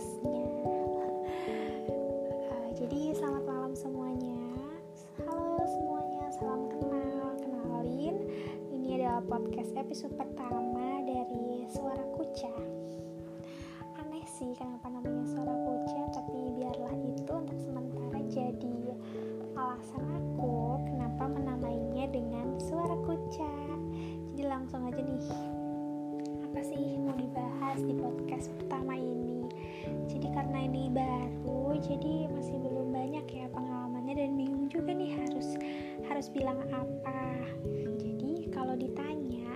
podcastnya. Uh, jadi selamat malam semuanya. Halo semuanya salam kenal. Kenalin ini adalah podcast episode pertama dari suara kuca aneh sih kenapa juga nih harus harus bilang apa. Jadi kalau ditanya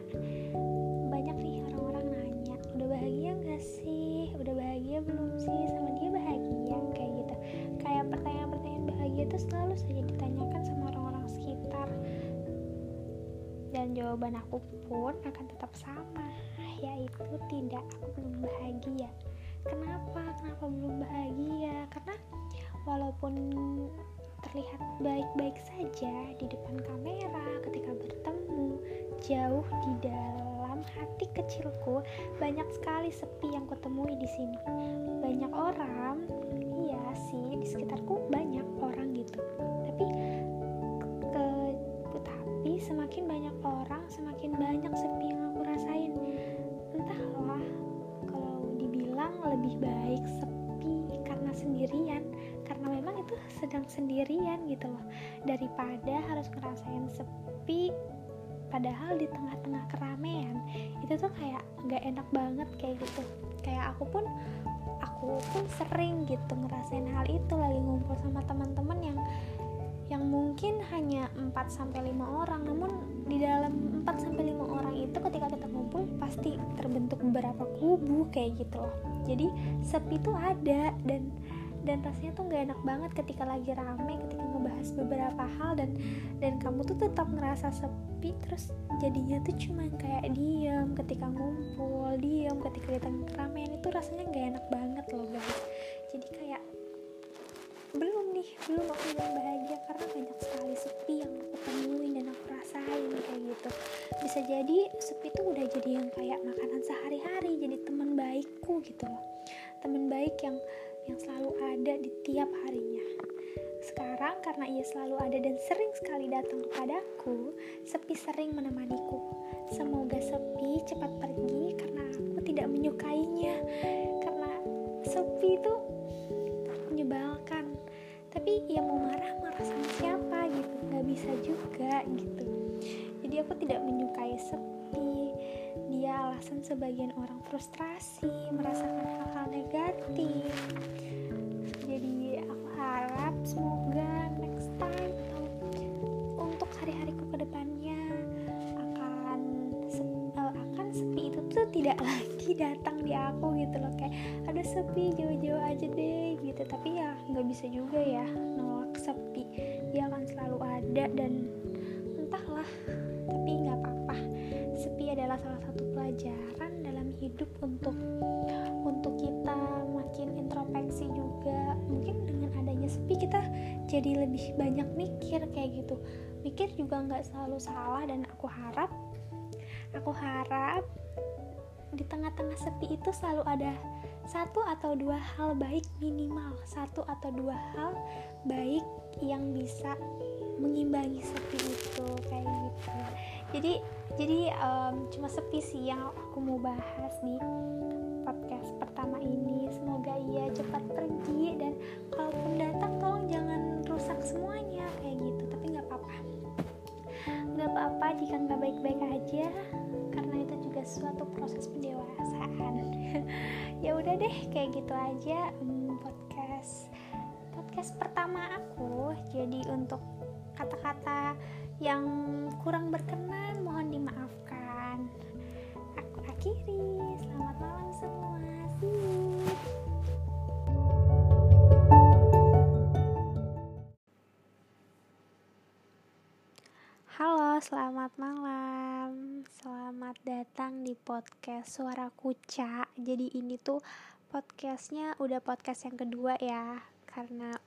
banyak nih orang-orang nanya udah bahagia gak sih? Udah bahagia belum sih? Sama dia bahagia kayak gitu. Kayak pertanyaan-pertanyaan bahagia itu selalu saja ditanyakan sama orang-orang sekitar. Dan jawaban aku pun akan tetap sama yaitu tidak aku belum bahagia. Kenapa? Kenapa belum bahagia? Karena walaupun terlihat baik-baik saja di depan kamera ketika bertemu jauh di dalam hati kecilku banyak sekali sepi yang kutemui di sini. Banyak orang sendirian gitu loh. Daripada harus ngerasain sepi padahal di tengah-tengah keramaian itu tuh kayak nggak enak banget kayak gitu. Kayak aku pun aku pun sering gitu ngerasain hal itu lagi ngumpul sama teman-teman yang yang mungkin hanya 4 sampai 5 orang. Namun di dalam 4 sampai 5 orang itu ketika kita ngumpul pasti terbentuk beberapa kubu kayak gitu loh. Jadi sepi tuh ada dan dan rasanya tuh nggak enak banget ketika lagi rame ketika ngebahas beberapa hal dan dan kamu tuh tetap ngerasa sepi terus jadinya tuh cuma kayak diem ketika ngumpul diem ketika di tengah keramaian itu rasanya nggak enak banget loh guys. Jadi kayak belum nih belum aku bilang bahagia karena banyak sekali sepi yang aku temuin dan aku rasain kayak gitu. Bisa jadi sepi tuh udah jadi yang kayak makanan sehari-hari jadi teman baikku gitu loh. Teman baik yang yang selalu ada di tiap harinya. Sekarang karena ia selalu ada dan sering sekali datang kepadaku sepi sering menemaniku. Semoga sepi cepat pergi karena aku tidak menyukainya. Karena sepi itu menyebalkan. Tapi ya mau marah marah sama siapa gitu? Nggak bisa juga gitu. Jadi aku tidak menyukai sepi. Dia alasan sebagian orang frustrasi tidak lagi datang di aku gitu loh. Kayak ada sepi jauh-jauh aja deh gitu. Tapi ya nggak bisa juga ya nolak sepi. Dia akan selalu ada dan entahlah tapi nggak apa-apa. Sepi adalah salah satu pelajaran dalam hidup untuk untuk kita makin introspeksi juga. Mungkin dengan adanya sepi kita jadi lebih banyak mikir kayak gitu. Mikir juga nggak selalu salah dan aku harap aku harap di tengah-tengah sepi itu selalu ada satu atau dua hal baik minimal. Satu atau dua hal baik yang bisa mengimbangi sepi itu kayak gitu. Jadi jadi um, cuma sepi sih yang aku mau bahas di podcast pertama ini. Semoga ia cepat pergi dan kalaupun datang tolong jangan rusak semuanya kayak gitu. Tapi nggak apa-apa. Nggak apa-apa jika nggak baik-baik aja suatu proses pendewasaan. Ya udah deh kayak gitu aja um, podcast podcast pertama aku. Jadi untuk kata-kata yang kurang berkenan mohon dimaafkan. Aku akhiri datang di podcast Suara Kuca. Jadi ini tuh podcastnya udah podcast yang kedua ya. karena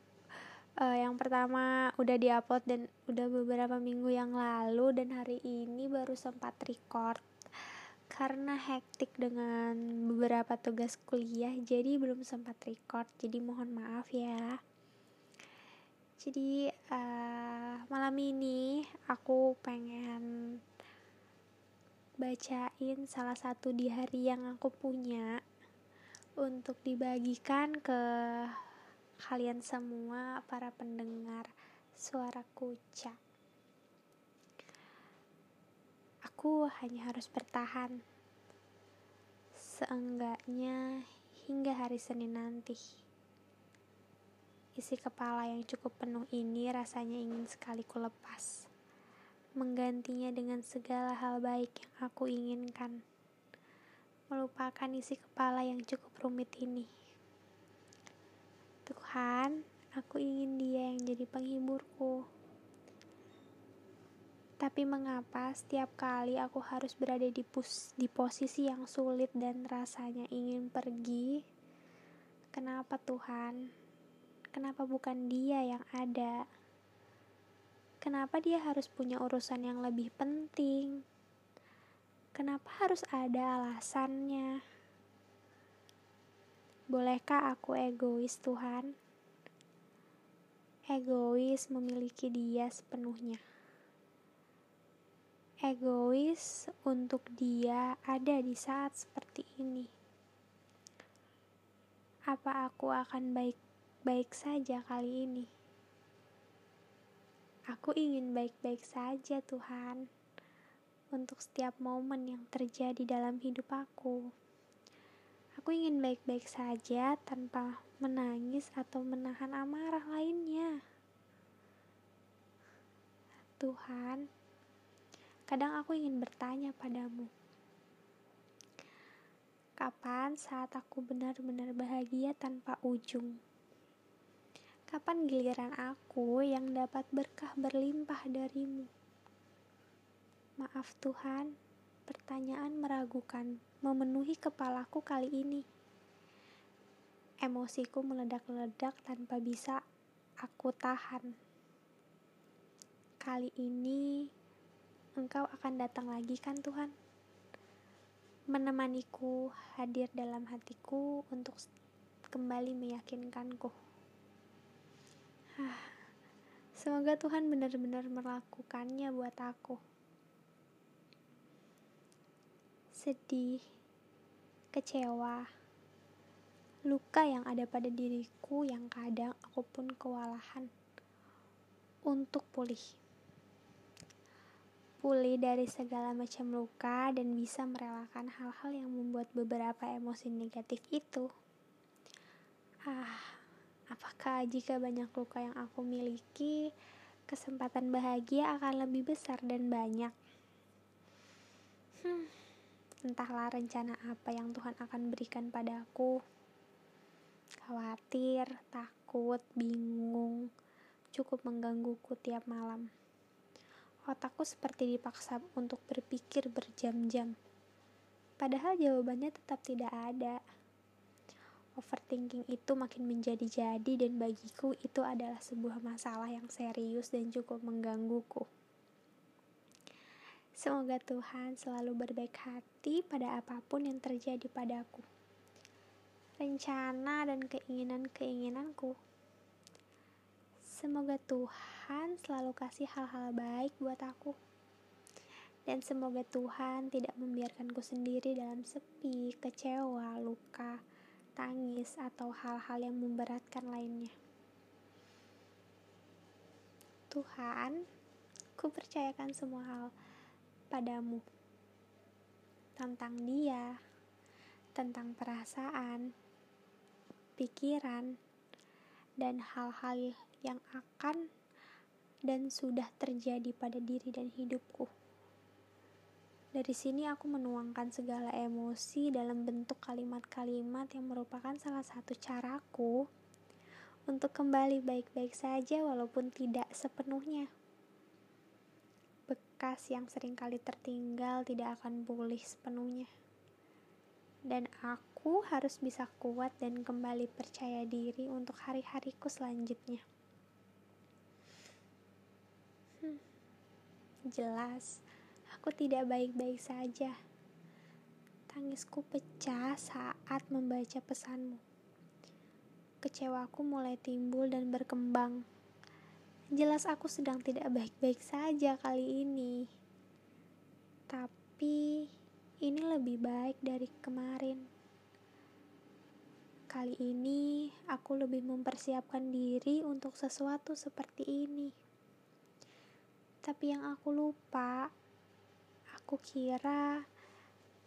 uh, yang pertama udah diupload dan udah beberapa minggu yang lalu dan hari ini baru sempat record karena hektik dengan beberapa tugas kuliah jadi belum sempat record jadi mohon maaf ya jadi uh, malam ini aku pengen bacain salah satu di hari yang aku punya untuk dibagikan ke kalian semua para pendengar suara kuca. Aku hanya harus bertahan seenggaknya hingga hari Senin nanti. Isi kepala yang cukup penuh ini rasanya ingin sekali ku lepas. Menggantinya dengan segala hal baik yang aku inginkan. Melupakan isi kepala yang cukup rumit ini. Tuhan, aku ingin dia yang jadi penghiburku. Tapi mengapa setiap kali aku harus berada di, pus, di posisi yang sulit dan rasanya ingin pergi? Kenapa Tuhan? Kenapa bukan dia yang ada? Kenapa dia harus punya urusan yang lebih penting? Kenapa harus ada alasannya? Bolehkah aku egois, Tuhan? Egois memiliki dia sepenuhnya. Egois untuk dia ada di saat seperti ini. Apa aku akan baik baik saja kali ini. Aku ingin baik-baik saja, Tuhan, untuk setiap momen yang terjadi dalam hidup aku. Aku ingin baik-baik saja tanpa menangis atau menahan amarah lainnya. Tuhan, kadang aku ingin bertanya padamu, kapan saat aku benar-benar bahagia tanpa ujung? Kapan giliran aku yang dapat berkah berlimpah darimu? Maaf Tuhan, pertanyaan meragukan memenuhi kepalaku kali ini. Emosiku meledak-ledak tanpa bisa aku tahan. Kali ini Engkau akan datang lagi kan Tuhan? Menemaniku hadir dalam hatiku untuk kembali meyakinkanku. Semoga Tuhan benar-benar melakukannya buat aku. Sedih, kecewa, luka yang ada pada diriku yang kadang aku pun kewalahan untuk pulih. Pulih dari segala macam luka dan bisa merelakan hal-hal yang membuat beberapa emosi negatif itu. Ah, Apakah jika banyak luka yang aku miliki, kesempatan bahagia akan lebih besar dan banyak? Hmm, entahlah rencana apa yang Tuhan akan berikan padaku. Khawatir, takut, bingung, cukup menggangguku tiap malam. Otakku seperti dipaksa untuk berpikir berjam-jam. Padahal jawabannya tetap tidak ada overthinking itu makin menjadi-jadi dan bagiku itu adalah sebuah masalah yang serius dan cukup menggangguku. Semoga Tuhan selalu berbaik hati pada apa pun yang terjadi padaku. Rencana dan keinginan-keinginanku. Semoga Tuhan selalu kasih hal-hal baik buat aku. Dan semoga Tuhan tidak membiarkanku sendiri dalam sepi, kecewa, luka, tangis, atau hal-hal yang memberatkan lainnya. Tuhan, ku percayakan semua hal padamu tentang dia, tentang perasaan, pikiran, dan hal-hal yang akan dan sudah terjadi pada diri dan hidupku. Dari sini aku menuangkan segala emosi dalam bentuk kalimat-kalimat yang merupakan salah satu caraku untuk kembali baik-baik saja walaupun tidak sepenuhnya. Bekas yang sering kali tertinggal tidak akan pulih sepenuhnya. Dan aku harus bisa kuat dan kembali percaya diri untuk hari-hariku selanjutnya. Hmm, jelas, aku tidak baik-baik saja. Tangisku pecah saat membaca pesanmu. Kecewaku mulai timbul dan berkembang. Jelas aku sedang tidak baik-baik saja kali ini. Tapi ini lebih baik dari kemarin. Kali ini aku lebih mempersiapkan diri untuk sesuatu seperti ini. Tapi yang aku lupa, aku kira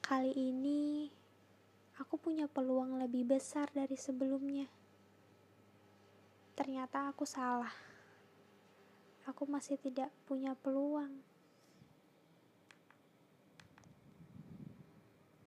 kali ini aku punya peluang lebih besar dari sebelumnya. Ternyata aku salah. Aku masih tidak punya peluang.